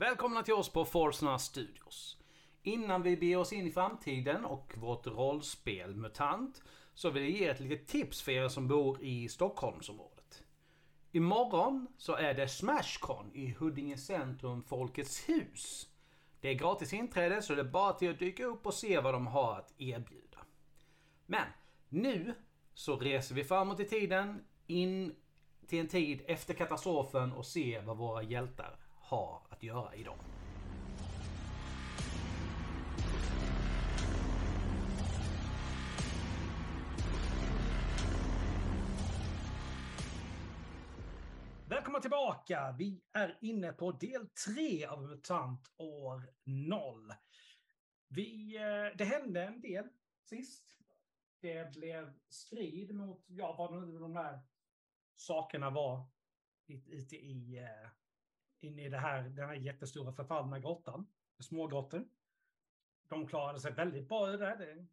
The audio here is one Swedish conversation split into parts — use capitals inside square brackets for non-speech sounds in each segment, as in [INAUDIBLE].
Välkomna till oss på Forsna Studios. Innan vi beger oss in i framtiden och vårt rollspel MUTANT så vill jag ge ett litet tips för er som bor i Stockholmsområdet. Imorgon så är det Smashcon i Huddinge Centrum Folkets Hus. Det är gratis inträde så det är bara till att dyka upp och se vad de har att erbjuda. Men nu så reser vi framåt i tiden in till en tid efter katastrofen och ser vad våra hjältar har att göra idag. Välkomna tillbaka! Vi är inne på del tre av MUTANT år 0. Vi, eh, det hände en del sist. Det blev strid mot, ja vad de här sakerna var ute i, i eh, inne i det här, den här jättestora förfallna grottan, smågrottor. De klarade sig väldigt bra i det. Det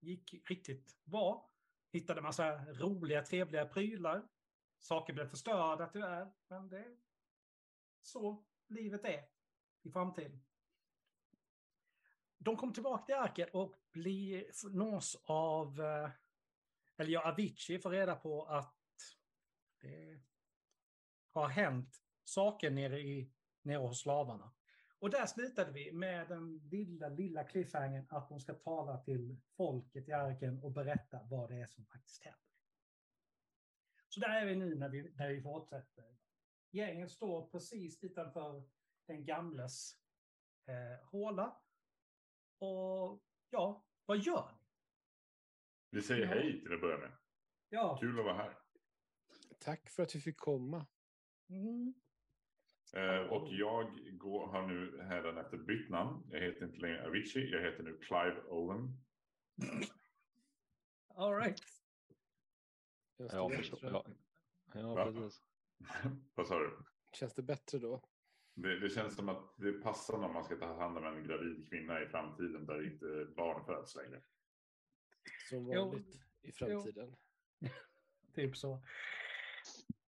gick riktigt bra. Hittade massa roliga, trevliga prylar. Saker blev förstörda tyvärr, men det är så livet är i framtiden. De kom tillbaka till arket och blir, nås av, eh, eller ja, Avicii får reda på att det har hänt saker nere, i, nere hos slavarna. Och där slutade vi med den lilla, lilla cliffhangern att de ska tala till folket i arken och berätta vad det är som faktiskt händer. Så där är vi nu när vi, när vi fortsätter. Gänget står precis utanför den gamles eh, håla. Och ja, vad gör ni? Vi säger hej till att börja med. Ja. Kul att vara här. Tack för att vi fick komma. Mm. Eh, och jag går, har nu hädanefter bytt namn. Jag heter inte längre Avicii, jag heter nu Clive Owen. [LAUGHS] All right. Ja, förstå, ja. ja Va? precis. [LAUGHS] Vad sa du? Känns det bättre då? Det, det känns som att det passar när man ska ta hand om en gravid kvinna i framtiden där inte barn föds längre. Som Jo. vanligt i framtiden. [LAUGHS] Typ så.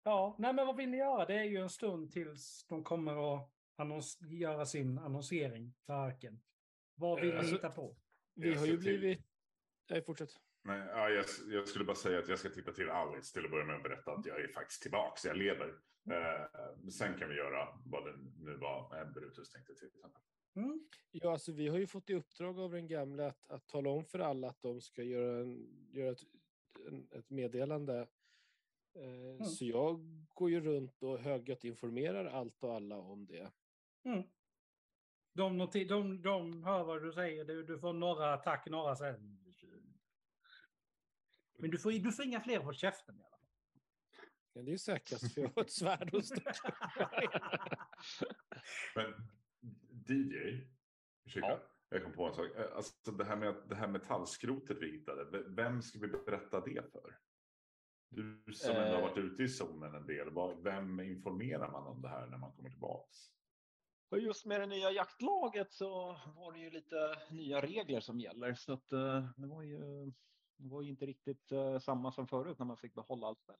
Ja, nej men vad vill ni göra? Det är ju en stund tills de kommer att annons göra sin annonsering för arken. Vad vill ni alltså- hitta på? Vi har ju till- blivit... Nej, fortsätt. Men, ja, jag, jag skulle bara säga att jag ska titta till Alice till att börja med och berätta att jag är faktiskt tillbaka, jag lever. Eh, sen kan vi göra vad det nu var eh, Brutus tänkte till exempel. Mm? Ja, alltså vi har ju fått i uppdrag av den gamla att, att tala om för alla att de ska göra, en, göra ett, en, ett meddelande. Eh, Så jag går ju runt och högljutt informerar allt och alla om det. Mm. De, noti- de, de hör vad du säger. Du, du får några attack, några sen. Men du får, du får inga fler på käften i alla fall. Ja, det är säkrast för jag har ett svärd och [LAUGHS] stå. Men DJ, ursäkta, Ja. jag kom på en sak. Eh, Alltså det här med det här metallskrotet vi hittade, vem ska vi berätta det för? Du som ändå har Eh. varit ute i zonen en del, vem informerar man om det här när man kommer tillbaks? Och just med det nya jaktlaget så var det ju lite nya regler som gäller. Så att, eh, det, var ju, det var ju inte riktigt eh, samma som förut när man fick behålla allt själv.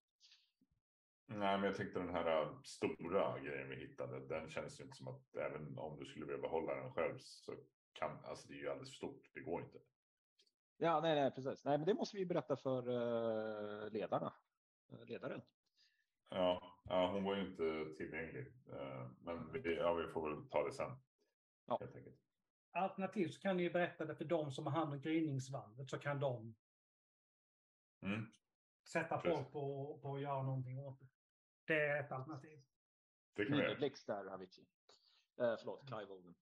Nej, men jag tänkte den här stora grejen vi hittade, den känns ju inte som att även om du skulle vilja behålla den själv så kan, alltså det är ju alldeles för stort, det går inte. Ja, nej, nej, precis. Nej, men det måste vi berätta för ledarna. Ledaren. Ja, ja, hon var ju inte tillgänglig. eh, Men vi, ja, vi får väl ta det sen. Ja. Helt enkelt. Alternativt så kan ni berätta det för de som har hand om gryningsvalvet så kan de Mm. sätta Precis. folk på, på att göra någonting åt det. Det är ett alternativ. Det kan vi göra. Där, Avicii. Eh, förlåt, Clive Owen.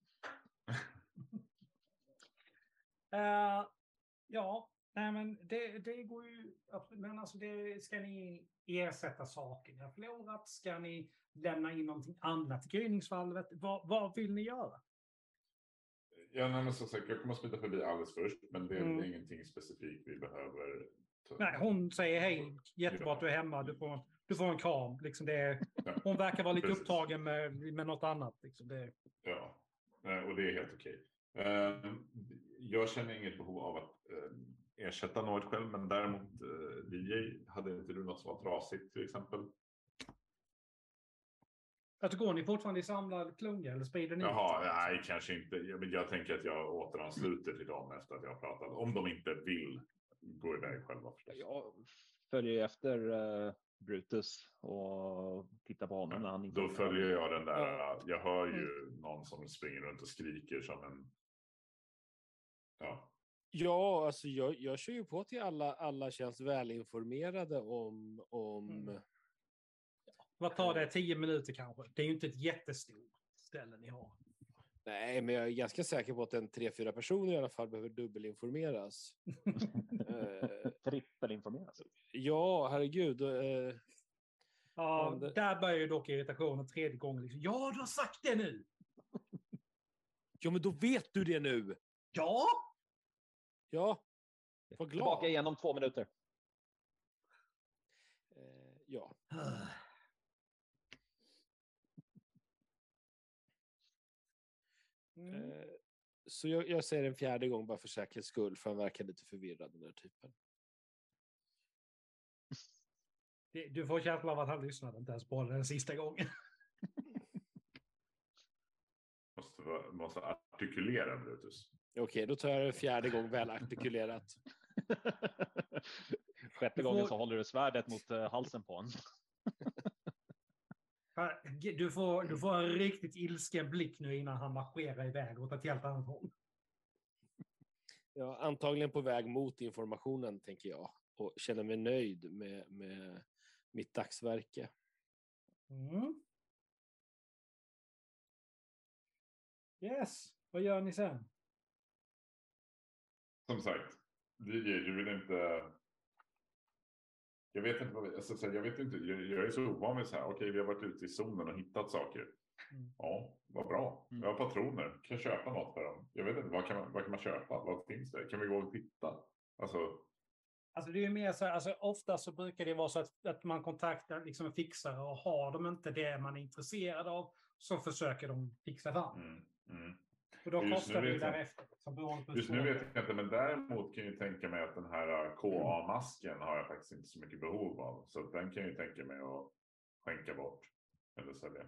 [LAUGHS] Eh, ja, nej men det, det går ju... Men alltså det, ska ni ersätta saker ni har förlorat? Ska ni lämna in någonting annat till gryningsvalvet? Vad, vad vill ni göra? Ja, nej, men som sagt, jag kommer att smita förbi alldeles först, men det är Mm. ingenting specifikt vi behöver. ta- Nej, hon säger hej, jättebra att du är hemma, du får, du får en kram. Liksom det är, Ja, hon verkar vara lite Precis. upptagen med, med något annat. Liksom det, ja. Och det är helt okej. Eh, Jag känner inget behov av att eh, ersätta något själv, men däremot eh, DJ, hade inte du något som var trasigt till exempel? Alltså går ni fortfarande i samlad klunga eller sprider ni Jaha, ut? nej, kanske inte. Jag, men jag tänker att jag återansluter till dem efter att jag har pratat. Om de inte vill gå iväg själva förstås. Jag följer ju efter eh, Brutus och tittar på honom när han inte Då följer jag den där. Jag hör ju någon som springer runt och skriker som en. Ja, Ja, alltså jag, jag kör ju på till alla, alla känns välinformerade om, om Mm. Vad tar det? Tio minuter kanske? Det är ju inte ett jättestort ställe ni har. Nej, men jag är ganska säker på att en tre, fyra personer i alla fall behöver dubbelinformeras. [LAUGHS] Eh, trippelinformeras. ja, herregud. eh, Ja, Men det- där börjar ju dock irritationen tredje gången. Liksom. Ja, du har sagt det nu! ja, men då vet du det nu. Ja! Ja, var glad. Tillbaka igen om två minuter. Eh, ja. Mm. Eh, så jag, jag säger en fjärde gång bara för säkerhets skull, för han verkar lite förvirrad den där typen. Det- Du får känslan av att han lyssnade inte ens på den sista gången. [LAUGHS] måste, måste artikulera Brutus. Okej, då tar jag en fjärde gång väl artikulerat. [LAUGHS] Sjätte får- gången så håller du svärdet mot eh, halsen på honom. [LAUGHS] Du får, du får en riktigt ilsken blick nu innan han marscherar iväg åt ett helt annat håll. [LAUGHS] Ja, antagligen på väg mot informationen, tänker jag. Och känner mig nöjd med, med mitt dagsverke. Mm. Yes, vad gör ni sen? Som sagt, DJ, du vill inte. Jag vet inte vad alltså, jag vet inte. Jag, jag är så ovan vid så här. Okej, vi har varit ute i zonen och hittat saker. Mm. Ja, vad bra. Mm. Jag har patroner. Kan jag köpa något för dem? Jag vet inte. Vad kan man, vad kan man köpa? Vad finns det? Kan vi gå och titta? Alltså, Alltså det är mer så här, alltså ofta så brukar det vara så att, att man kontaktar liksom en fixare och har de inte det man är intresserad av så försöker de fixa fram. mm, mm. Och då Just nu kostar det ju vet jag- därefter. Just nu vet jag inte, men däremot kan jag ju tänka mig att den här äh, KA-masken har jag faktiskt inte så mycket behov av. Så den kan jag ju tänka mig att skänka bort. Eller sälja.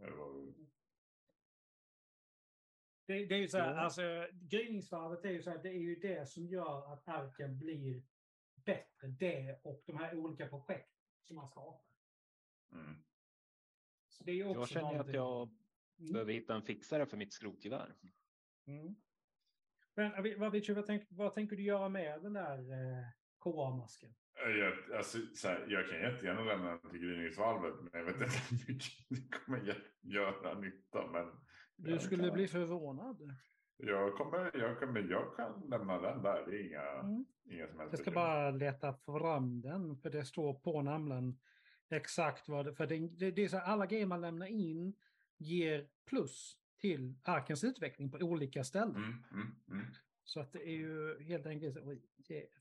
Eller vad Det, det är ju så här, Ja. alltså gryningsvarvet är ju så här, det är ju det som gör att arken blir bättre. Det och de här olika projekt som man skapar. Mm. Så det är också Jag känner ju att någonting- jag Mm. behöver hitta en fixare för mitt skrotgevär. Mm. Men Avi- vad, vad, tänk, vad tänker du göra med den där eh, KA-masken? Jag, alltså, här, jag kan jättegärna lämna den till gryningsvalvet, men jag vet inte hur mycket [LAUGHS] det kommer gö- göra nytta. Men Du skulle kan- bli förvånad. Jag, kommer, jag, kommer, jag kan lämna den där. Det är inga, Mm. inga som helst Jag ska bara leta fram den, för det står på namnen exakt vad det... För det, det, det är så här, alla grejer man lämnar in ger plus till arkens utveckling på olika ställen. Mm, mm, mm. Så att det är ju helt enkelt så... Oj,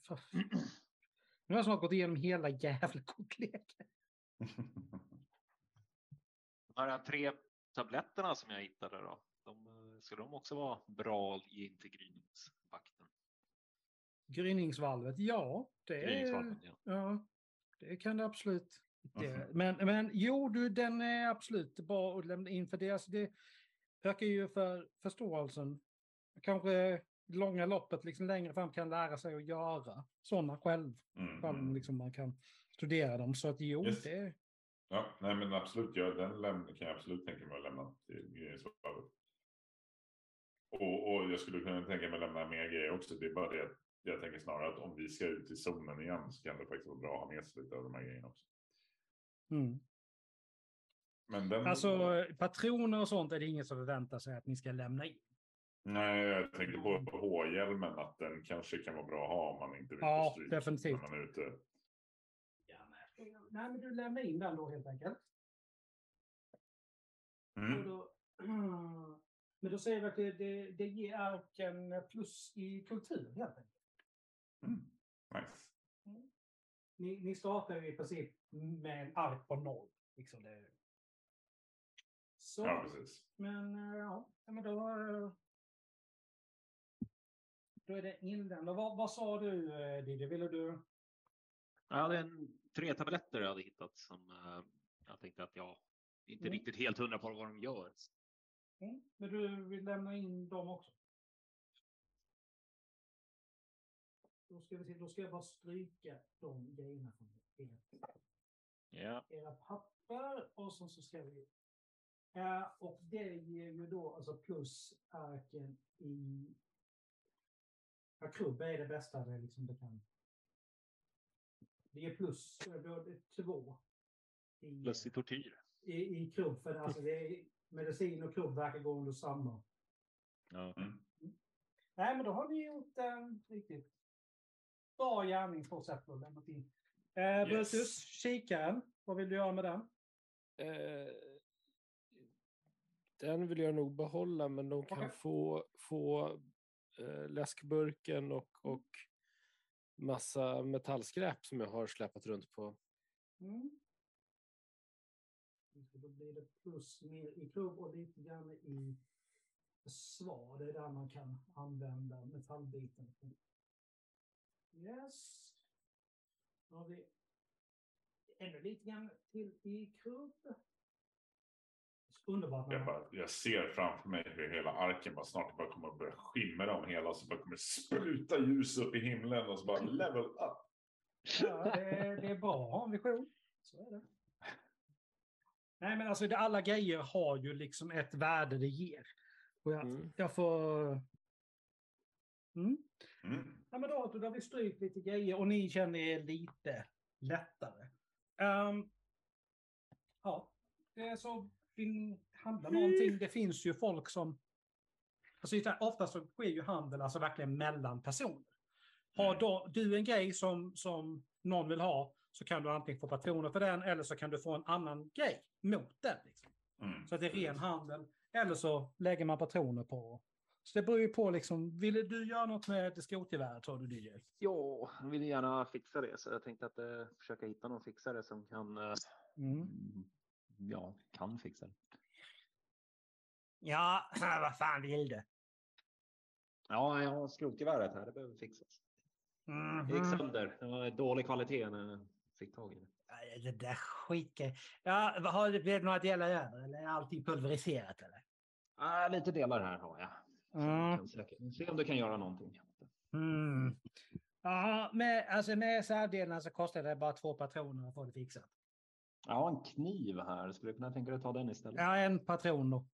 för, [CLEARS THROAT] nu har jag snart gått igenom hela jävla kortleken. [LAUGHS] De här tre tabletterna som jag hittade då, de, eh, ska de också vara bra att ge in till gryningsvakten? Gryningsvalvet, ja. Det, Gryningsvalven, ja. ja, det kan det absolut. Det. Mhm. Men, men jo, du, den är absolut bra att lämna in för det, alltså, det ökar ju för förståelsen. Kanske långa loppet liksom längre fram kan lära sig att göra sådana själv. Mm, mm. liksom man kan studera dem. Så att jo, Yes. det, Ja, nej men absolut. Ja, den läm- kan jag absolut tänka mig att lämna till gryningsvalvet. Och, och jag skulle kunna tänka mig att lämna mer grejer också. Det är bara det jag tänker snarare att om vi ska ut i zonen igen så kan det faktiskt vara bra att ha med sig lite av de här grejerna också. Mm. Men den, Alltså patroner och sånt är det inget som förväntar sig att ni ska lämna in. Nej, jag tänkte på H-hjälmen att den kanske kan vara bra att ha om man inte vill Ja, stryk definitivt. När man är ute. Ja, nej, nej, men du lämnar in den då helt enkelt. Mm. då, [CLEARS THROAT] men då säger vi att det, det, det ger arken plus i kultur helt enkelt. Mm. Nice. Ni, ni startar ju i princip med en ark på noll. Liksom det. Så, Ja, precis. men eh, ja, men då, då är det inlämnat. Vad, vad sa du eh, Diddy? Ville du? Jag hade en, tre tabletter jag hade hittat som eh, jag tänkte att jag inte Mm. riktigt helt hundra på vad de gör. Mm. Men du vill lämna in dem också? Då ska, vi se, då ska jag bara stryka de grejerna från ert Ja. era papper och så, så ska vi... Ja, och det ger ju då alltså plus arken i... Ja, krubb är det bästa det, liksom det kan... Det ger plus, då är det två. I, Plus i tortyr. i, i krubb, för alltså det är, medicin och krubb verkar gå under samma. Ja. Nej, men då har ni gjort en riktigt bra gärning på sätt och lämnat in. Eh, Yes. Brutus, kikaren, vad vill du göra med den? Eh, den vill jag nog behålla, men de kan Okej. få, få eh, läskburken och, och massa metallskräp som jag har släpat runt på. Mm. Då blir det plus mer i klubb och lite grann i försvar. Det är där man kan använda metallbiten. Yes. Då har vi ännu lite grann till i klubb. Underbart. Jag, bara, jag ser framför mig hur hela arken bara snart bara kommer att börja skimra om hela. Så bara kommer det spruta ljus upp i himlen och så bara level up. Ja, det, är- det är bra att ha en vision. Så är det. Nej, men alltså det, alla grejer har ju liksom ett värde det ger. Och jag, Mm. jag får... Mm. Mm. Ja, men då, då har vi strykt lite grejer och ni känner er lite lättare. Ehm, ja, det är så vill handla någonting. Det finns ju folk som... Alltså, ofta så sker ju handel alltså verkligen mellan personer. Har Mm. då, du en grej som, som någon vill ha så kan du antingen få patroner för den eller så kan du få en annan grej mot den. Liksom. Mm. Så att det är ren handel. Eller så lägger man patroner på. Så det beror ju på liksom, ville du göra något med skrotgeväret tror du DJ? Ja, jag vill gärna fixa det så jag tänkte att eh, försöka hitta någon fixare som kan. Eh, Mm. ja, kan fixa det. Ja, [CLEARS THROAT] vad fan vill du? Ja, jag har skrotgeväret här. Det behöver fixas. Det gick Mhm. sönder. Det var dålig kvalitet när jag fick tag i det. Det där skiten. Ja, har du blivit några delar över? Eller är allting pulveriserat? Eller? Ah, lite delar här har jag. Mm. se om du kan göra någonting. Mm. Ja, med, alltså med reservdelarna så kostar det bara två patroner att få det fixat. Jag har en kniv här. Skulle du kunna tänka dig att ta den istället? Ja, en patron då.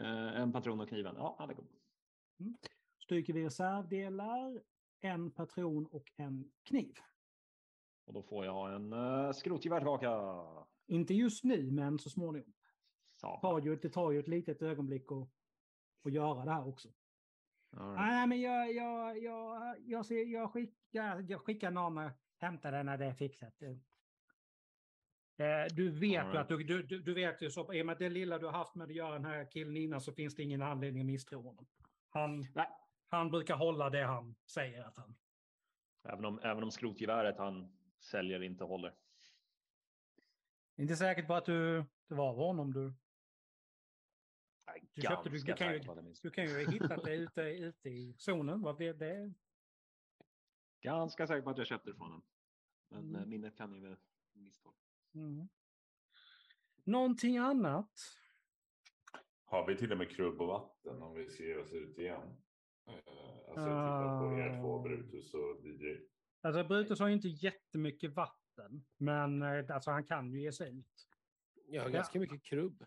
Eh, en patron och kniven. Ja, det går. Stryker vi reservdelar, en patron och en kniv. Och då får jag en uh, skrotgevär tillbaka. Inte just nu, men så småningom. Så. tar ju, det tar ju ett litet ögonblick att, att göra det här också. All right. Nej, men jag, jag, jag, jag, ser, jag, skickar, jag skickar någon och hämtar den när det är fixat. Eh, Du vet All ju right. att du, du, du vet ju så, i och med det lilla du har haft med att göra den här killen innan så finns det ingen anledning att misstro honom. Han, Nej. han brukar hålla det han säger att han... Även om, även om skrotgeväret han säljer inte håller. Inte säkert på att du, det var honom du... Du köpte- du- du kan ju-. Du kan ju ha hittat det [LAUGHS] ute, ute i zonen. Vad det, det, Ganska säker på att jag köpte det från honom. Men Mm. eh, minnet kan ju väl mm. Någonting annat? Har vi till och med krubb och vatten om vi ser oss ut igen? Eh, Alltså jag tittar på er två, Ah. Brutus och DJ. Alltså Brutus har ju inte jättemycket vatten, men eh, alltså, han kan ju ge sig ut. Jag har Ja. ganska mycket krubb.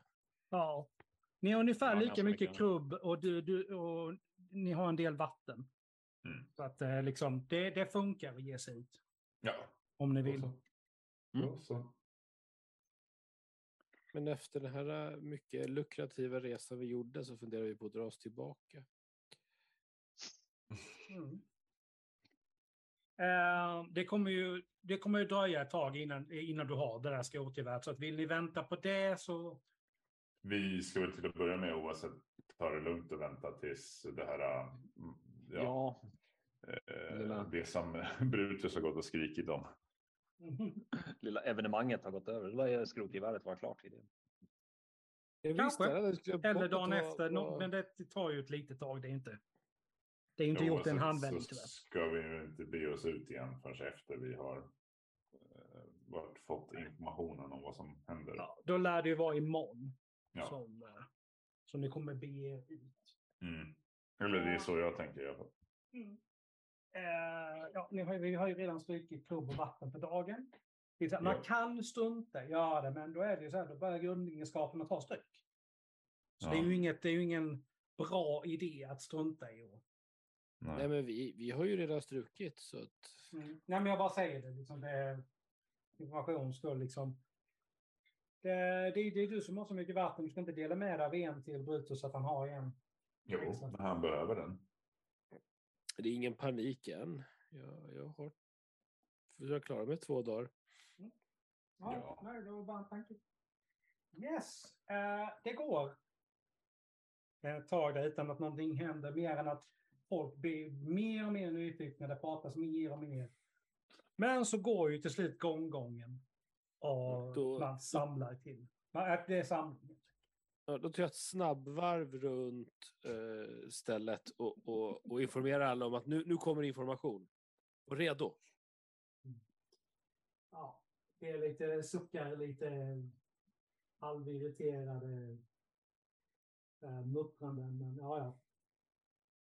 Ja. Ni har ungefär Ja, lika mycket krubb och, du, du, och ni har en del vatten. Mm. Så att eh, liksom, det, det funkar att ge sig ut Ja, om ni vill. så. Mm. Men efter den här äh, mycket lukrativa resan vi gjorde så funderar vi på att dra oss tillbaka. Mm. Eh, det, kommer ju, det kommer ju dröja ett tag innan, innan du har det där skrotgeväret. Så att vill ni vänta på det så... Vi ska väl till att börja med oavsett ta det lugnt och vänta tills det här. mm, Ja, Ja, eh, lilla- det som [LAUGHS] Brutus har gått och skrikit om. [LAUGHS] lilla evenemanget har gått över. Då lär skrotgeväret vara klart vid det. Jag Kanske. Eller dagen var- efter. var- Men det tar ju ett litet tag. Det är inte, det är inte gjort en Oavsett handvändning så tyvärr. ska vi ju inte be oss ut igen förrän efter vi har eh, varit, fått informationen om vad som händer. Ja, då lär det ju vara imorgon Ja. som, eh, som ni kommer er ut. Mm. Eller det är så jag tänker i alla fall. Eh, ja, ni har, vi har ju redan strukit klubb och vatten för dagen. Här, Man Ja. kan strunta göra det, men då är det ju så här, då börjar grundegenskaperna ta stryk. Så Ja. det, är ju inget, det är ju ingen bra idé att strunta i. Och, Nej. Nej, men vi, vi har ju redan strukit så att... Nej, men jag bara säger det. Liksom, det är informations skull. Liksom. Det, det, det är du som har så mycket vatten. Du ska inte dela med dig av en till Brutus så att han har en. Jo, men han behöver den. Det är ingen panik än. Jag, jag har försökt klara mig två dagar. Ja, Ja. Nej, det var bara en tanke. Yes, eh, det går. Ett tag där utan att någonting händer mer än att folk blir mer och mer nyfikna. Det pratas mer och mer. Men så går ju till slut gånggången. Och Då- man samlar till. Man- äh, Det är samling. Ja, Då tar jag ett snabbvarv runt eh, stället och, och, och informerar alla om att nu, nu kommer information. Och redo. Ja, det är lite suckar, lite halvirriterade äh, muttranden. Men ja, ja.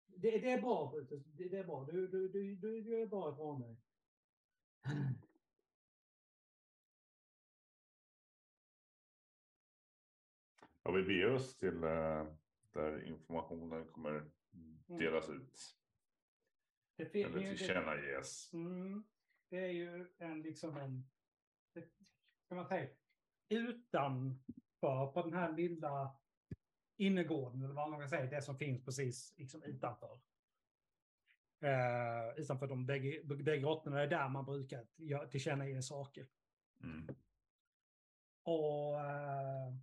Det, det är bra, Brutus. Det, det är bra. Du, du, du, du, du är bra ifrån dig. Ja, vi beger oss till eh, där informationen kommer delas ut. Det, Eller tillkännages. mm, det är ju en liksom en... Kan man säga, utanför på den här lilla innergården, eller vad man ska säga, det som finns precis liksom utanför. Eh, utanför de bägge, grottorna, det är där man brukar tillkännage saker. Mm. Och eh,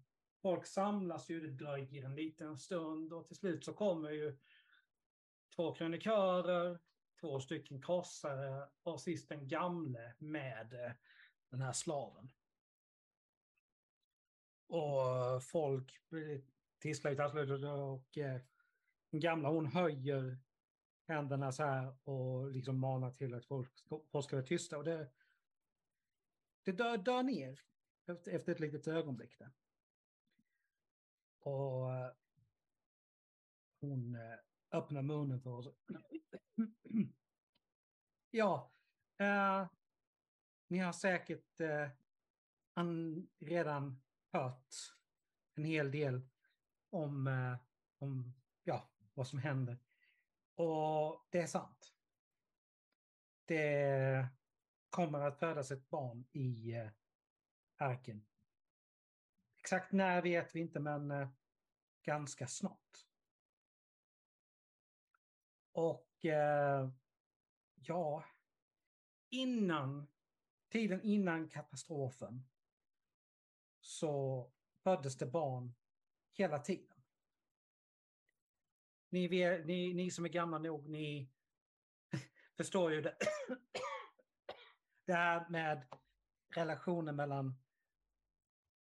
folk samlas ju, det dröjer en liten stund och till slut så kommer ju två krönikörer, två stycken krossare och sist den gamle med eh, den här slaven. Och folk tisslar ju till och eh, den gamla hon höjer händerna så här och liksom manar till att folk ska, folk ska vara tysta. Och det, det dör, dör ner efter, efter ett litet ögonblick. Där. Och eh, hon eh, öppnar munnen för oss. [CLEARS THROAT] ja, eh, ni har säkert eh, an, redan hört en hel del om, eh, om ja, vad som händer. Och det är sant. Det kommer att födas ett barn i eh, arken. Exakt när vet vi inte, men eh, ganska snart. Och eh, ja, innan, tiden innan katastrofen så föddes det barn hela tiden. Ni, ni, ni som är gamla nog, ni förstår ju det, [COUGHS] det här med relationen mellan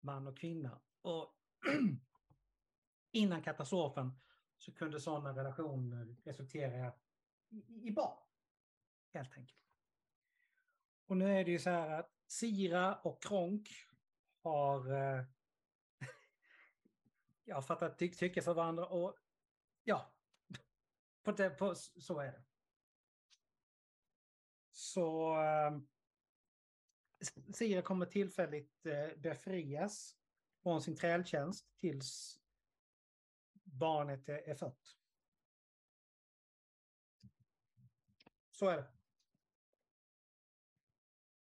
man och kvinna. Och [CLEARS THROAT] innan katastrofen så kunde sådana relationer resultera i, i barn. Helt enkelt. Och nu är det ju så här att Sira och Kronk har eh, [LAUGHS] jag fattat ty tycke för varandra och ja, [LAUGHS] på det, på, så är det. Så eh, Sira kommer tillfälligt eh, befrias från sin trältjänst tills barnet är, fött. Så är det.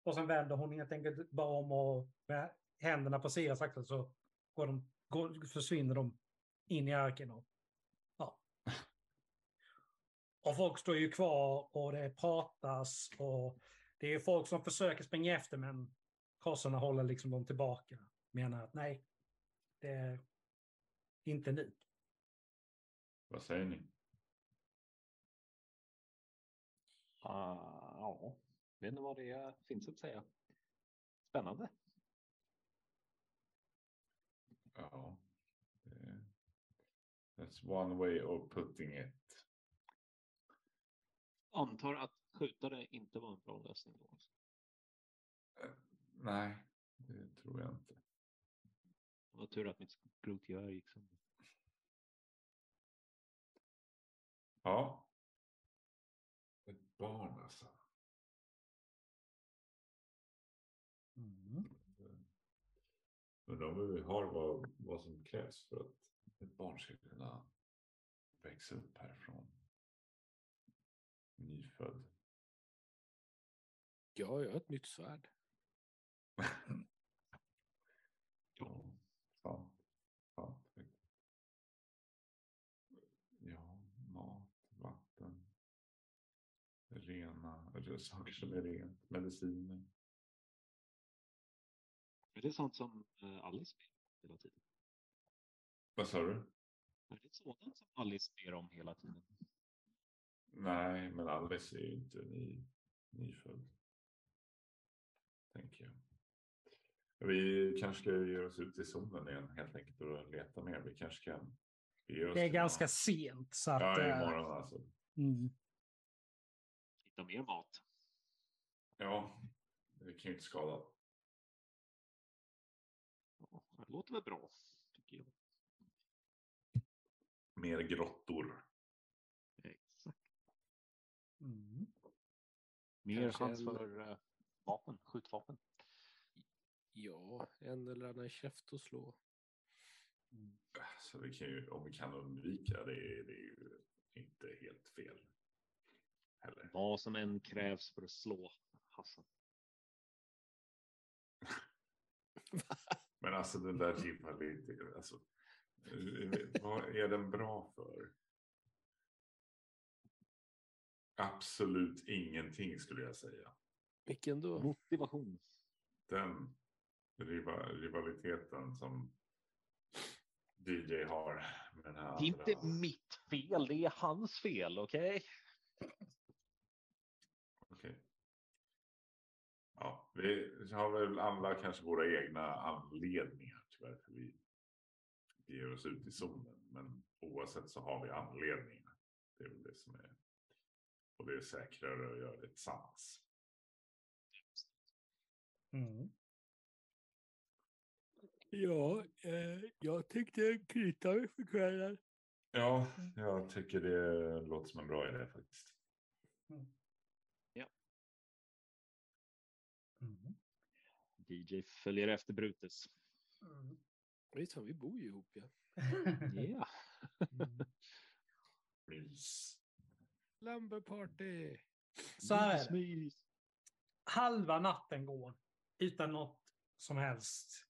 Och sen vänder hon helt enkelt bara om och med händerna på Siras axel så går de, går, försvinner de in i arken. Och, ja. [LAUGHS] och folk står ju kvar och det pratas och det är folk som försöker springa efter men krossarna håller liksom dem tillbaka. Menar att nej, det är inte nu. Vad säger ni? Ah, ja, vet inte vad det finns att säga. Spännande. Ja. That's one way of putting it. Antar att skjuta det inte var en bra lösning. Då. Nej, det tror jag inte. Det var tur att mitt skrotgevär gick sönder. Ja. Ett barn alltså. Mm. Undrar om vi har vad, vad som krävs för att ett barn ska kunna växa upp härifrån. Nyfödd. Ja, jag har ett nytt svärd. [LAUGHS] Ja, sant. Ja, mat, vatten. Rena, saker som är rent. Mediciner. Är det sånt som eh, Alice ber om hela tiden? Vad sa du? Är det sådant som Alice ber om hela tiden? Nej, men Alice är ju inte ny, nyfödd. Tänker jag. Vi kanske ska ge oss ut i zonen igen helt enkelt och leta mer. Vi kanske kan. Det är ganska någon- sent. Så att, Ja, eh, imorgon alltså. mm. Hitta mer mat. Ja, det kan ju inte skada. Ja, det låter väl bra, tycker jag. Mer grottor. Exakt. Mm. Mer Kanske chans för uh, vapen, skjutvapen. Ja, en eller annan käft att slå. Så vi kan ju, om vi kan undvika det, det är ju inte helt fel. Heller. Vad som än krävs för att slå Hassan. [LAUGHS] Men alltså den där inte. Alltså, vad är den bra för? Absolut ingenting skulle jag säga. Vilken då? Motivation. Den riva, rivaliteten som DJ har med den här Det är inte andra. mitt fel, det är hans fel, okej? Okej. Ja, vi har väl alla kanske våra egna anledningar till varför vi ger oss ut i zonen. Men oavsett så har vi anledningar. Det är väl det som är. Och det är säkrare att göra det tillsammans. Mm. Ja, eh, jag tänkte knyta mig för kvällen. Ja, jag tycker det låter som en bra idé faktiskt. Mm. DJ följer efter Brutus. Mm. Visst fan, vi bor ju ihop ja. Ja. Mm. Mys. Lumberparty! Så här är det. Mys. Halva natten går utan något som helst.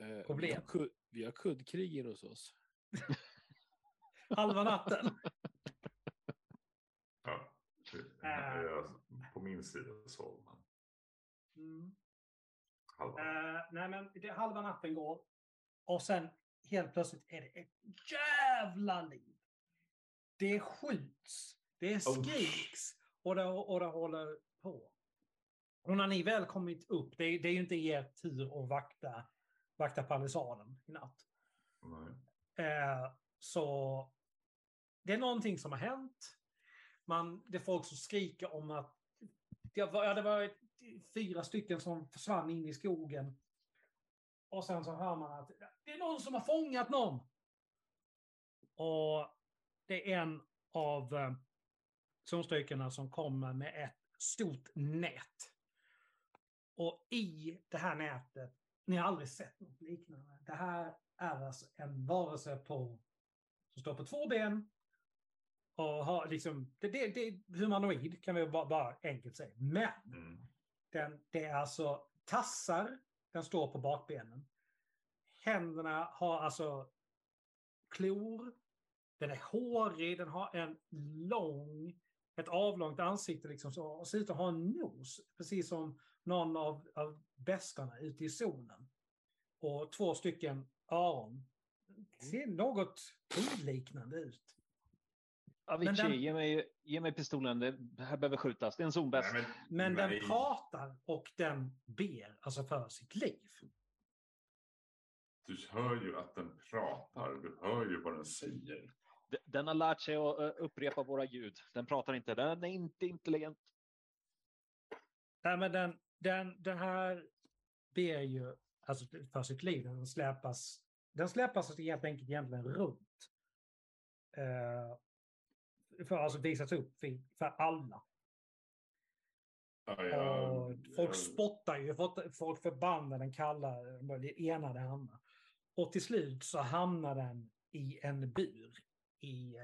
Eh, vi, Problem. har kud, vi har kuddkrig in hos oss. [LAUGHS] Halva natten. [LAUGHS] Ja, det- Äh. jag- på min sida så. Men Mm. halva. Eh, nej, men det, halva natten går. Och sen helt plötsligt är det ett jävla liv. Det skjuts. Det skriks. Och det, och det håller på. Och när ni väl kommit upp, det, är- det är ju inte er tur att vakta, vakta palissaden i natt. Eh, så det är någonting som har hänt. Man, det är folk som skriker om att det var, ja, det var fyra stycken som försvann in i skogen. Och sen så hör man att det är någon som har fångat någon. Och det är en av eh, som kommer med ett stort nät. Och i det här nätet, ni har aldrig sett något liknande. Det här är alltså en varelse på, som står på två ben. Och har liksom, det, det, det är humanoid kan vi bara, bara enkelt säga. Men Mm. den, det är alltså tassar, den står på bakbenen. Händerna har alltså klor. Den är hårig, den har en lång, ett avlångt ansikte liksom så, och ser ut att ha en nos. Precis som någon av, av bästarna ute i zonen. Och två stycken öron. Ser något oliknande ut. Avicii, den- ge, mig, ge mig pistolen. Det här behöver skjutas. Det är en zonbäst. Men nej. den pratar och den ber alltså för sitt liv. Du hör ju att den pratar. Du hör ju vad den säger. Den har lärt sig att eh, upprepa våra ljud. Den pratar inte. Den är inte intelligent. Nej, men den, den, den här ber ju alltså, för sitt liv. Den släpas, den släpas alltså helt enkelt egentligen runt. Eh, för alltså visas upp för, alla. Ja, jag, Och folk jag, spottar ju, folk- förbannar den, kallar det ena det andra. Och till slut så hamnar den i en bur i,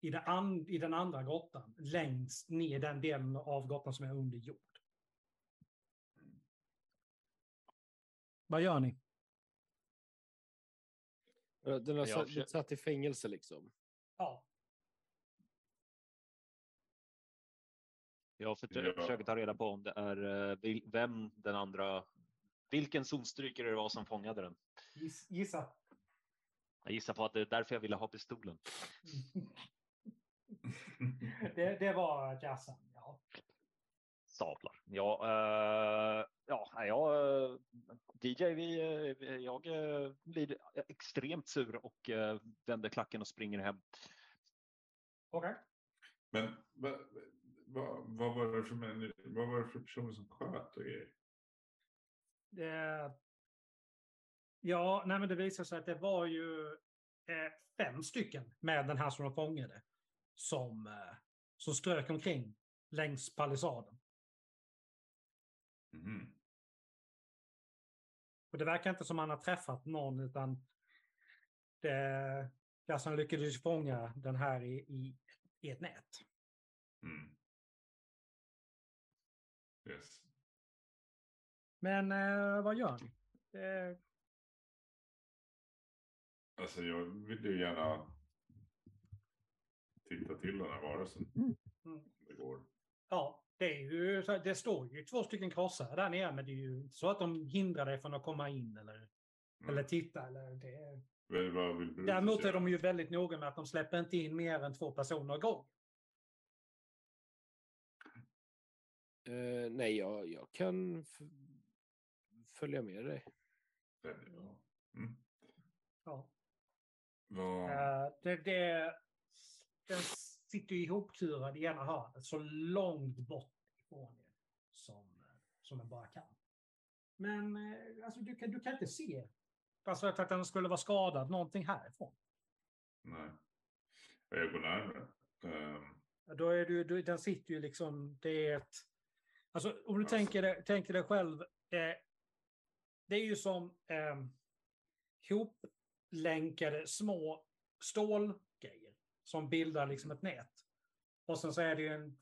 i, den, i den andra grottan, längst ner den delen av grottan som är under jord. Vad gör ni? Den har Jag satt, satt i fängelse liksom. Ja, Jag försöker, ta reda på om det är eh, vem den andra, vilken zonstrykare det var som fångade den. giss, gissa. Jag gissar på att det är därför jag ville ha pistolen. [LAUGHS] det, det var Jassan, ja. Sablar. Ja, eh, ja, jag, DJ, vi, eh, jag eh, blir extremt sur och eh, vänder klacken och springer hem. Okej. Men vad, vad, vad, var det för människa, vad var det för person som sköt och grejer? Eh, ja, nej men det visar sig att det var ju eh, fem stycken med den här som de fångade. Som, eh, som strök omkring längs palissaden. Mhm. Och det verkar inte som han har träffat någon utan det, Gassan lyckades fånga den här i, i, i ett nät. Mm. Yes. Men eh, vad gör ni? Eh, Alltså jag vill ju gärna titta till den här varelsen. mm. om Det går. Ja, det, är ju, så här- det står ju två stycken krossare där nere men det är ju inte så att de hindrar dig från att komma in eller, Mm. eller titta. Eller det. Vad, vad Däremot är de ju väldigt noga med att de släpper inte in mer än två personer i gång. Eh, nej, jag, jag kan följa med dig. Väldigt bra. Mm. Ja. Eh, det, det, den sitter ju ihopkurad i ena hörnet så långt bort er som, som den bara kan. Men eh, alltså, du, kan, du kan inte se alltså, att den skulle vara skadad någonting härifrån. nej. Jag går närmare. Ehm, Då är du, du, den sitter ju liksom, det är ett... Alltså om du Alltså. tänker, dig, tänker dig själv, eh, det är ju som eh, hoplänkade små stålgrejer som bildar liksom ett nät. Och sen så är det ju en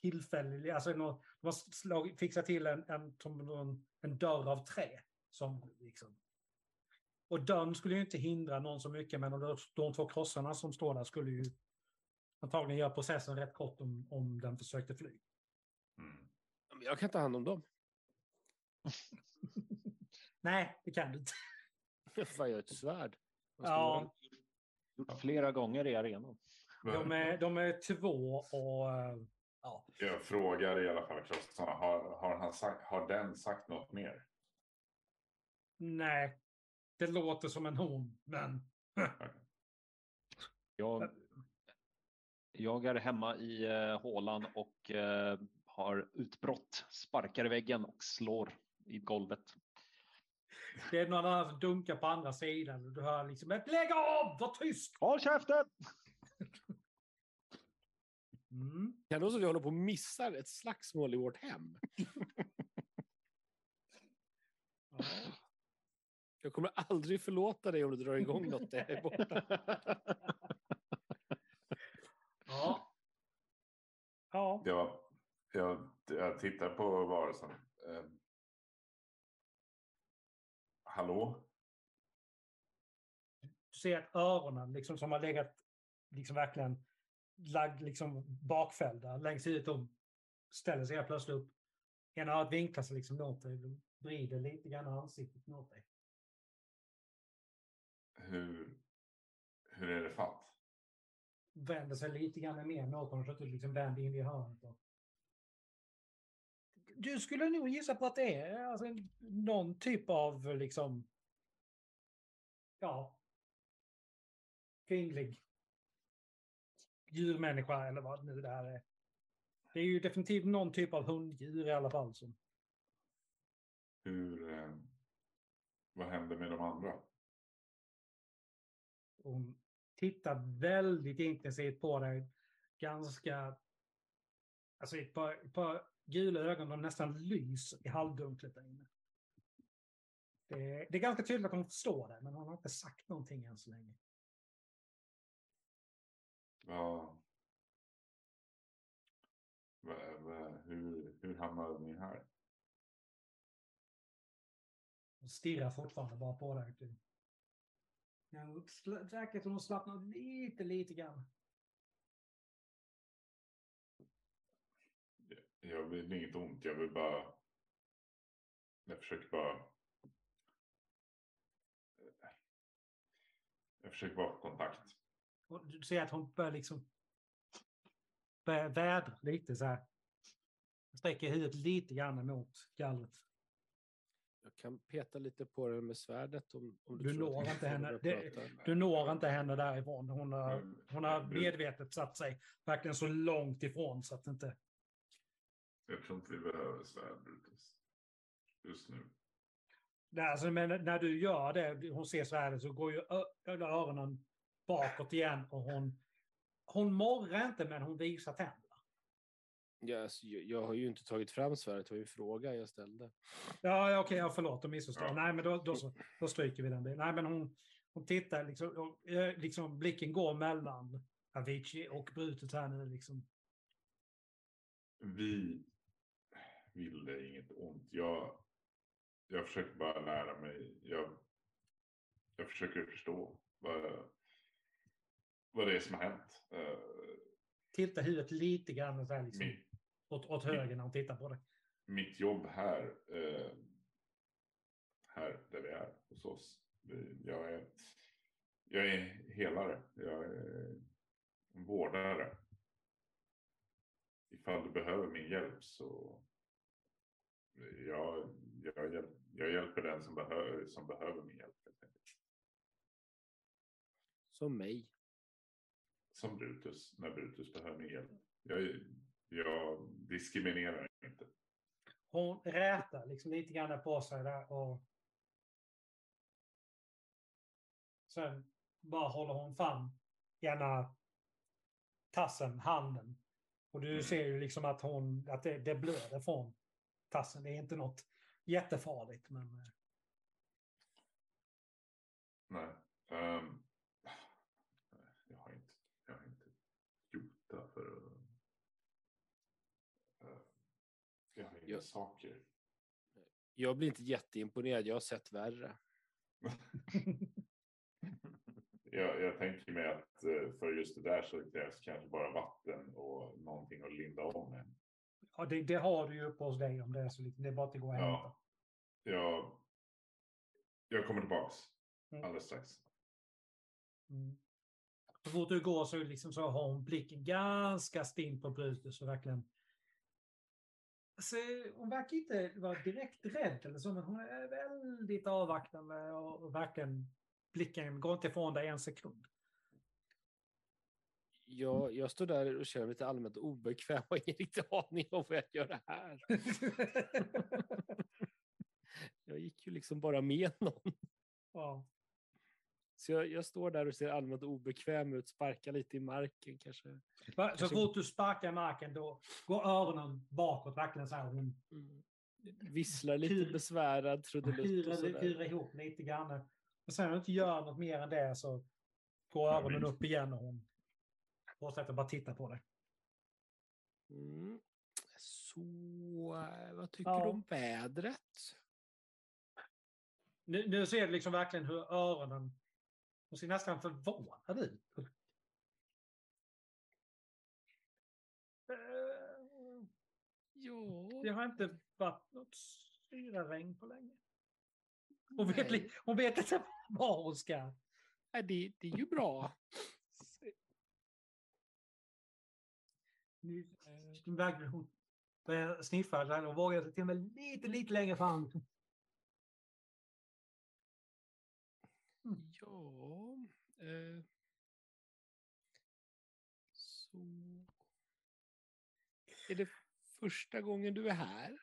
tillfällig, alltså nå- de har slag, fixat till en, en, en, en dörr av trä. Som liksom, och dörren skulle ju inte hindra någon så mycket, men de, de två krossarna som står där skulle ju antagligen göra processen rätt kort om, om den försökte fly. mm. Jag kan ta hand om dem. [LAUGHS] Nej, det kan du inte. Fan, jag har ett svärd. Ja. Gjort flera gånger i arenan. De är, de är två och... Ja. Jag frågar i alla fall. Har, har, han sagt, har den sagt något mer? Nej, det låter som en hon, men... [LAUGHS] Jag, jag är hemma i eh, hålan och eh, har utbrott, sparkar i väggen och slår i golvet. Det är någon annan som dunkar på andra sidan. och Du hör liksom ett lägg av! Var tyst! Håll käften! [LAUGHS] Mm. Kan det vara så att vi håller på att missa ett slagsmål i vårt hem? [LAUGHS] Ja. Jag kommer aldrig förlåta dig om du drar igång något där är borta. [LAUGHS] Ja. Ja. Jag, jag, jag tittar på varelsen. Ehm. hallå? Du ser att öronen liksom som har legat liksom verkligen lagd liksom bakfällda längs huvudet. De ställer sig helt plötsligt upp. Ena örat vinklar sig liksom mot dig. Du vrider lite grann ansiktet mot dig. Hur, hur är det fatt? Vänder sig lite grann mer mot honom så att du liksom vänder in i hörnet. Och... Du skulle nog gissa på att det är alltså, någon typ av liksom... Ja. Kvinnlig djurmänniska eller vad nu det här är. Det är ju definitivt någon typ av hunddjur i alla fall. Som... Hur, eh, vad händer med de andra? Hon tittar väldigt intensivt på dig. Ganska... Alltså ett par, ett par gula ögon, de nästan lyser i halvdunklet där inne. Det, det är ganska tydligt att hon förstår det, men hon har inte sagt någonting än så länge. Ja. Va- va- Hur, hur hamnade ni här? Hon stirrar fortfarande bara på dig. typ. Säkert hon slappnar lite, lite grann. Jag vill inget ont, jag vill bara... Jag försöker bara... Jag försöker bara få kontakt. Och du ser att hon börjar liksom börjar vädra lite så här. Sträcker huvudet lite grann mot gallret. Jag kan peta lite på den med svärdet om, om Du tror att når inte henne. Det-. Du når inte henne därifrån. Hon har, Men- hon har du- medvetet satt sig verkligen så långt ifrån så att inte... Jag tror inte vi behöver svärd Brutus. Just nu. Nej, Alltså, men när du gör det, hon ser här, så går ju öronen bakåt igen och hon... Hon morrar inte, men hon visar tänderna. Ja, alltså, jag, jag har ju inte tagit fram svärdet, det var ju en fråga jag ställde. Ja, ja, okej, jag förlåt, de missförstår. Ja. Nej, men då, då, så, då stryker vi den. delen. Nej, men hon, hon tittar, liksom, och, eh, liksom, blicken går mellan Avicii och Brutus här nu. Liksom. Vi vill dig inget ont. Jag, jag försöker bara lära mig. Jag, jag försöker förstå vad, vad det är som har hänt. Uh, Tittar huvudet lite grann så här, liksom, mitt, åt, åt höger när hon tittar på det. mitt jobb här, eh, här där vi är hos oss. Jag är, jag är helare. Jag är en vårdare. Ifall du behöver min hjälp så jag, jag, jag hjälper den som, behöver som behöver min hjälp. Som mig. Som Brutus, när Brutus behöver hjälp. Jag, jag diskriminerar inte. Hon rätar liksom lite grann på sig där och sen bara håller hon fram ena tassen, handen. Och du Mm. ser ju liksom att hon, att det, det blöder från tassen. Det är inte något jättefarligt, men eh, Nej. ehm, jag, har inte, jag har inte för att... eh, jag saker. Jag blir inte jätteimponerad, jag har sett värre. [LAUGHS] Jag, jag tänker mig att eh, för just det där så krävs kanske bara vatten och någonting att linda om med. ja, det, det har du ju uppe hos dig om det är så lite. Det är bara att går att hämta. Ja. Jag, jag kommer tillbaks Mm. alldeles strax. Mm. Så fort du går så, liksom så har hon blicken ganska stinn på Brutus och verkligen... Alltså, hon verkar inte vara direkt rädd eller så, men hon är väldigt avvaktande och, och verkligen blicken går inte ifrån dig en sekund. Jag, jag står där och mig lite allmänt obekväm och ingen riktig aning om vad jag gör här. [LAUGHS] Jag gick ju liksom bara med någon. ja. Så jag, jag står där och ser allmänt obekväm ut, sparkar lite i marken kanske. Så Kanske- fort du sparkar i marken då går öronen bakåt verkligen så här. Hon Mm. Visslar lite Hyr- besvärad, trudelutt och sådär. hyrar ihop lite grann. Och sen när du inte gör något mer än det så går öronen upp igen och hon fortsätter bara titta på dig. Mm. Så, eh, vad tycker Ja. du om vädret? Nu, nu ser du liksom verkligen hur öronen... Hon ser nästan förvånad ut. Eh, Ja, Det har inte varit något syraregn på länge. Hon vet, nej. hon vet inte var hon ska. Nej, det, det är ju bra. Nu eh, verkligen hon börjar sniffa och vågar sig till och med lite, lite längre fram. Ja. Eh, Eh, så. Är det första gången du är här?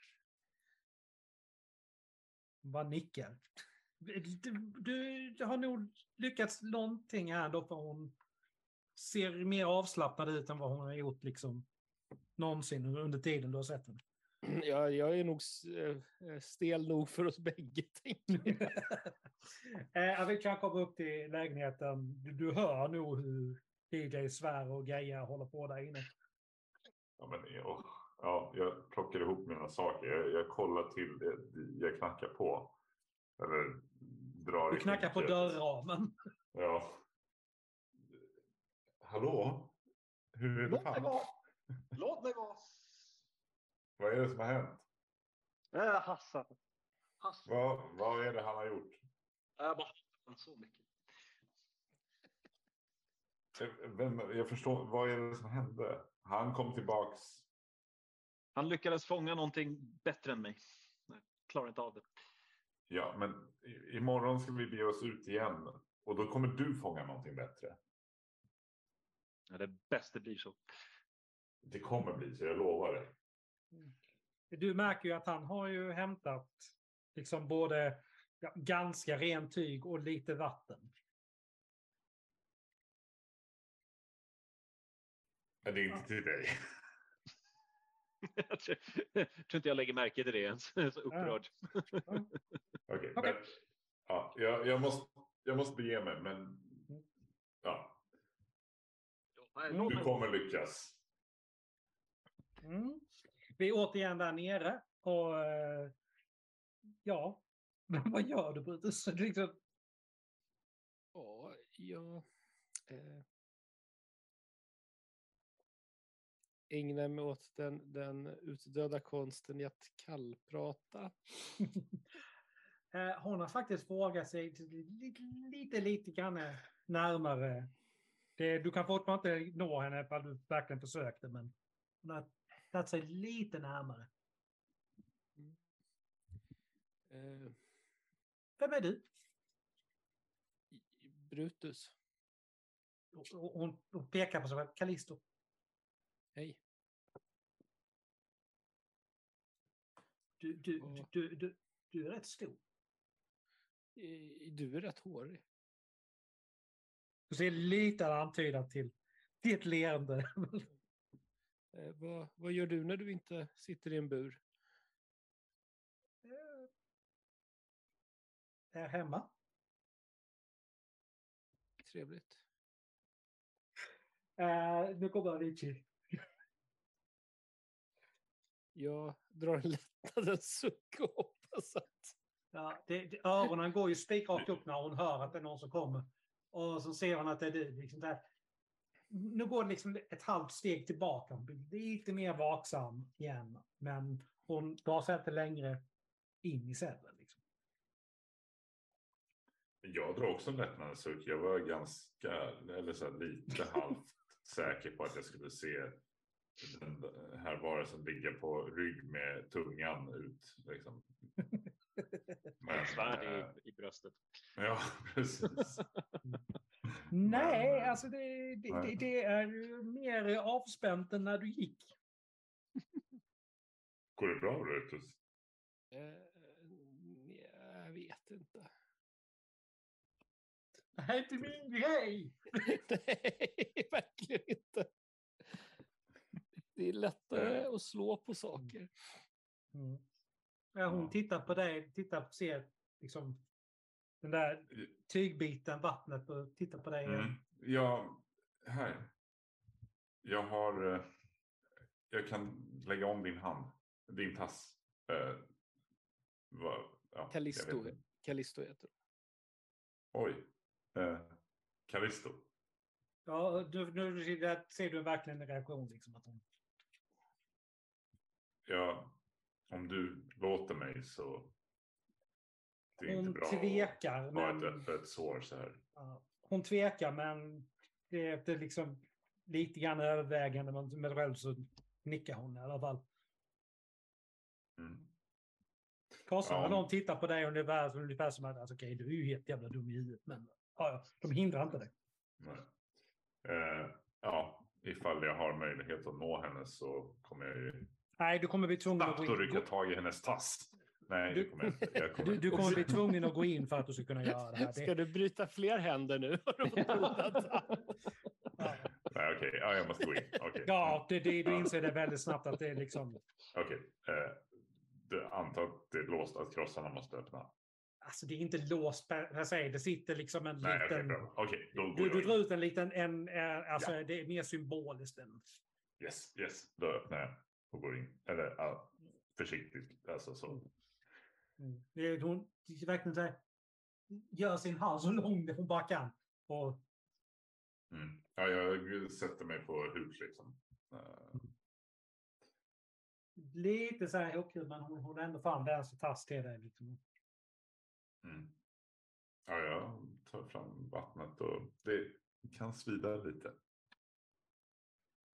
Bara nickar. Du, du, du har nog lyckats någonting här då för hon ser mer avslappnad ut än vad hon har gjort liksom någonsin under tiden du har sett henne. [CLEARS THROAT] Ja, jag är nog eh, stel nog för oss bägge. [LAUGHS] tänker jag. [LAUGHS] Eh, Vi kan komma upp till lägenheten. Du, du hör nog hur DJ svär och grejer håller på där inne. Ja, men, ja, ja, jag plockar ihop mina saker. Jag, jag kollar till det. Jag knackar på. Eller drar Du knackar på dörrramen. Ja. Hallå? Hur är det Låt mig vara. Låt mig vara. Vad är det som har hänt? Äh, Hassan. Hassan. Vad, vad är det han har gjort? Jag bara så mycket. Eh, Vem, jag förstår, vad är det som hände? Han kom tillbaks. Han lyckades fånga någonting bättre än mig. Jag klarar inte av det. Ja, men i- imorgon ska vi bege oss ut igen. Och då kommer du fånga någonting bättre. Ja, det bästa blir så. Det kommer bli så, jag lovar dig. Du märker ju att han har ju hämtat liksom både ja, ganska rent tyg och lite vatten. Men det är inte till dig. jag tror jag tror inte jag lägger märke till det ens. Jag är så upprörd. Okej, Okej. men ja, jag, jag, måste, jag måste bege mig, men ja, Mm. låt du kommer lyckas. Mm. Vi är återigen där nere och eh, ja, men vad gör du Brutus? [LAUGHS] Liksom, Ja, jag eh, ägnar mig åt den, den utdöda konsten i att kallprata. [LAUGHS] eh, hon har faktiskt vågat sig lite, lite, lite grann närmare. Det, du kan fortfarande inte nå henne ifall du verkligen försökte, men hon har tagit sig lite närmare. Eh, Vem är du? Brutus, Och- och Hon, pekar på sig själv. Callisto. hej. Du, du, Ja. du, du, du är rätt stor. Du är rätt hårig. Du ser lite antydan till ditt leende. Eh, vad, vad gör du när du inte sitter i en bur? är hemma. Trevligt. Uh, nu kommer Avicii. Jag drar en lättnadens suck och hoppas att... Ja, det, det, öronen går ju spikrakt upp när hon hör att det är någon som kommer. Och så ser hon att det är du. Liksom där. Nu går det liksom ett halvt steg tillbaka. Hon blir lite mer vaksam igen. Men hon drar sig inte längre in i cellen. Liksom. Jag drar också en lättnadens suck. Jag var ganska, eller så här, lite halvt [LAUGHS] säker på att jag skulle se den här varelsen ligga på rygg med tungan ut. Liksom. [LAUGHS] Men, Svärd eh, i, i bröstet. ja, precis. [LAUGHS] Nej, Men, eh, alltså det, det, nej. det är ju mer avspänt än när du gick. Går det bra Brutus? Eh, jag vet inte. Det här är inte min grej! [LAUGHS] Nej, verkligen inte. Det är lättare att slå på saker. Mm. Ja, hon tittar på dig, tittar, ser liksom den där tygbiten, vattnet och tittar på dig. Mm. Ja, här. Jag har... eh, Jag kan lägga om din hand. Din tass. Eh, vad- ja, Callisto, heter hon. Oj. Eh, Callisto. Ja, nu, nu ser du verkligen en reaktion. Liksom, att hon, Ja, om du låter mig så... Hon tvekar, att ha ett men, öppet sår så här. hon tvekar, men det är liksom lite grann övervägande, men med själv så nickar hon i alla fall. Mm. Karlsson, Ja. någon tittar på dig ungefär, ungefär som att alltså, okej, du är ju helt jävla dum i huvudet, men ja, de hindrar inte dig. Eh, ja, ifall jag har möjlighet att nå henne så kommer jag ju Nej, du kommer bli tvungen att gå in. rycka tag i hennes tass. Nej, Du- det kommer jag inte. Jag [LAUGHS] kommer Du, du kommer bli tvungen att gå in för att du ska kunna göra det här. [LAUGHS] Ska du bryta fler händer nu? [LAUGHS] Ja, Nej, okej. Ja, jag måste gå in. Okej. ja det, det, du Ja. inser det väldigt snabbt att det är liksom... Okej. Eh, du antar att det är låst att krossarna måste öppna? Alltså det är inte låst per per se. Det sitter liksom en Nej, okej. liten... då går du, du drar ut en liten... En, eh, alltså det är mer symboliskt än... Yes, yes. Då öppnar jag och går in. Eller ja, försiktigt. Alltså så. Mm. Det är, hon verkligen så här, gör sin hand så lång hon bara kan. Och Mm. Ja, jag sätter mig på huk liksom. Eh, lite så här ihopkul, men hon, hon är ändå fram där så tass till dig. Liksom. Mm. Ja, jag tar fram vattnet och det kan svida lite.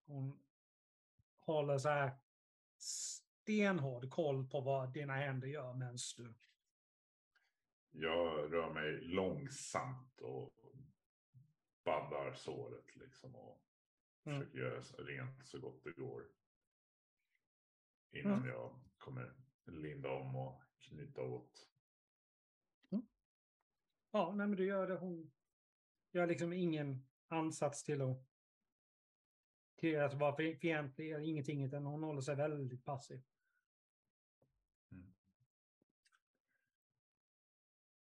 Hon håller så här stenhård koll på vad dina händer gör medan du... Jag rör mig långsamt och baddar såret liksom och Mm. försöker göra rent så gott det går. Innan Mm. jag kommer linda om och knyta åt. Ja, nej, men du gör det. Hon gör liksom ingen ansats till att till att vara fi- fientlig eller ingenting, utan hon håller sig väldigt passiv.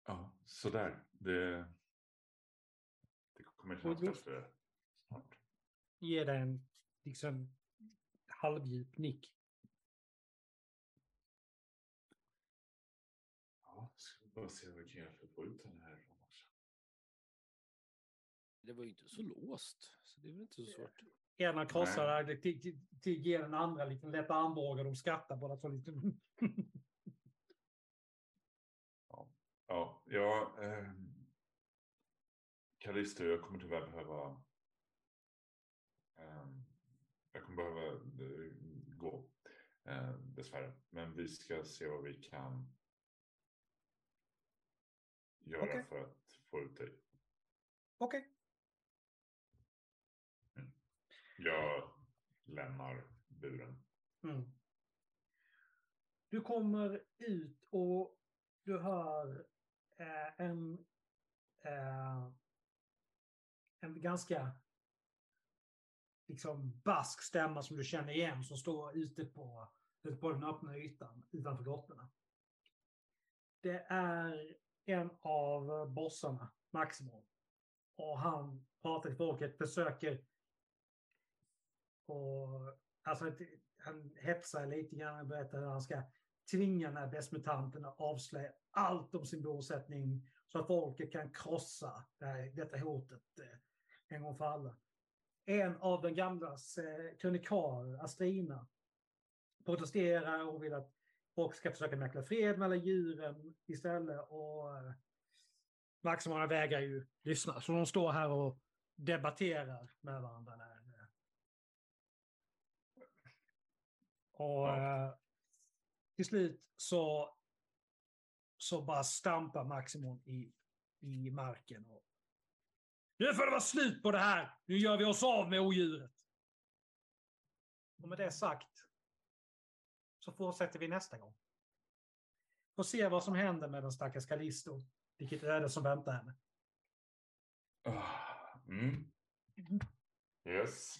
Ja, sådär. Det, det kommer kännas bättre snart. Ger dig en liksom halvdjup nick. Ja, ska bara se vad vi kan göra för att få ut den också. Det var ju inte så låst, så det är väl inte så svårt. Ena krossar ger den andra lite lätta armbågar. De skrattar båda två lite. Ja, ja eh, jag kommer tyvärr behöva... Eh, jag kommer behöva eh, gå, eh, dessvärre. Men vi ska se vad vi kan göra Okej. för att få ut dig. Okej. Jag lämnar buren. Mm. Du kommer ut och du hör eh, en, eh, en ganska liksom bask stämma som du känner igen som står ute på, ute på den öppna ytan utanför grottorna. Det är en av bossarna, Maximum. Och han pratar till folket, försöker och alltså, han hetsar lite grann och berättar hur han ska tvinga den här bestmutanten att avslöja allt om sin bosättning så att folket kan krossa det här, detta hotet eh, en gång för alla. En av den gamlas eh, kronikarer, Astrina, protesterar och vill att folk ska försöka mäkla fred mellan djuren istället. Och eh, Maximana vägrar ju lyssna, så de står här och debatterar med varandra. Där. Och eh, till slut så, så bara stampar Maximum i, i marken. Och, nu får det vara slut på det här! Nu gör vi oss av med odjuret! Och med det sagt så fortsätter vi nästa gång. Får se vad som händer med den stackars Callisto. Vilket öde som väntar henne. Ah, Mm. Yes.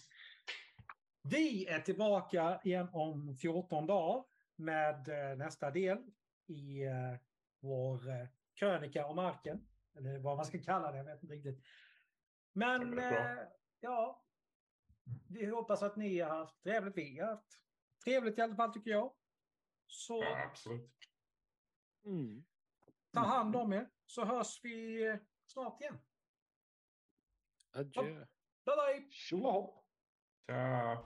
Vi är tillbaka igen om 14 dagar med eh, nästa del i eh, vår eh, krönika om marken. Eller vad man ska kalla det, jag vet inte riktigt. Men eh, ja, vi hoppas att ni har haft trevligt. Vi har haft trevligt i alla fall tycker jag. Så Ja, absolut. Mm. ta hand om er så hörs vi snart igen. Adjö. Bye bye! Tjolahopp! Tja.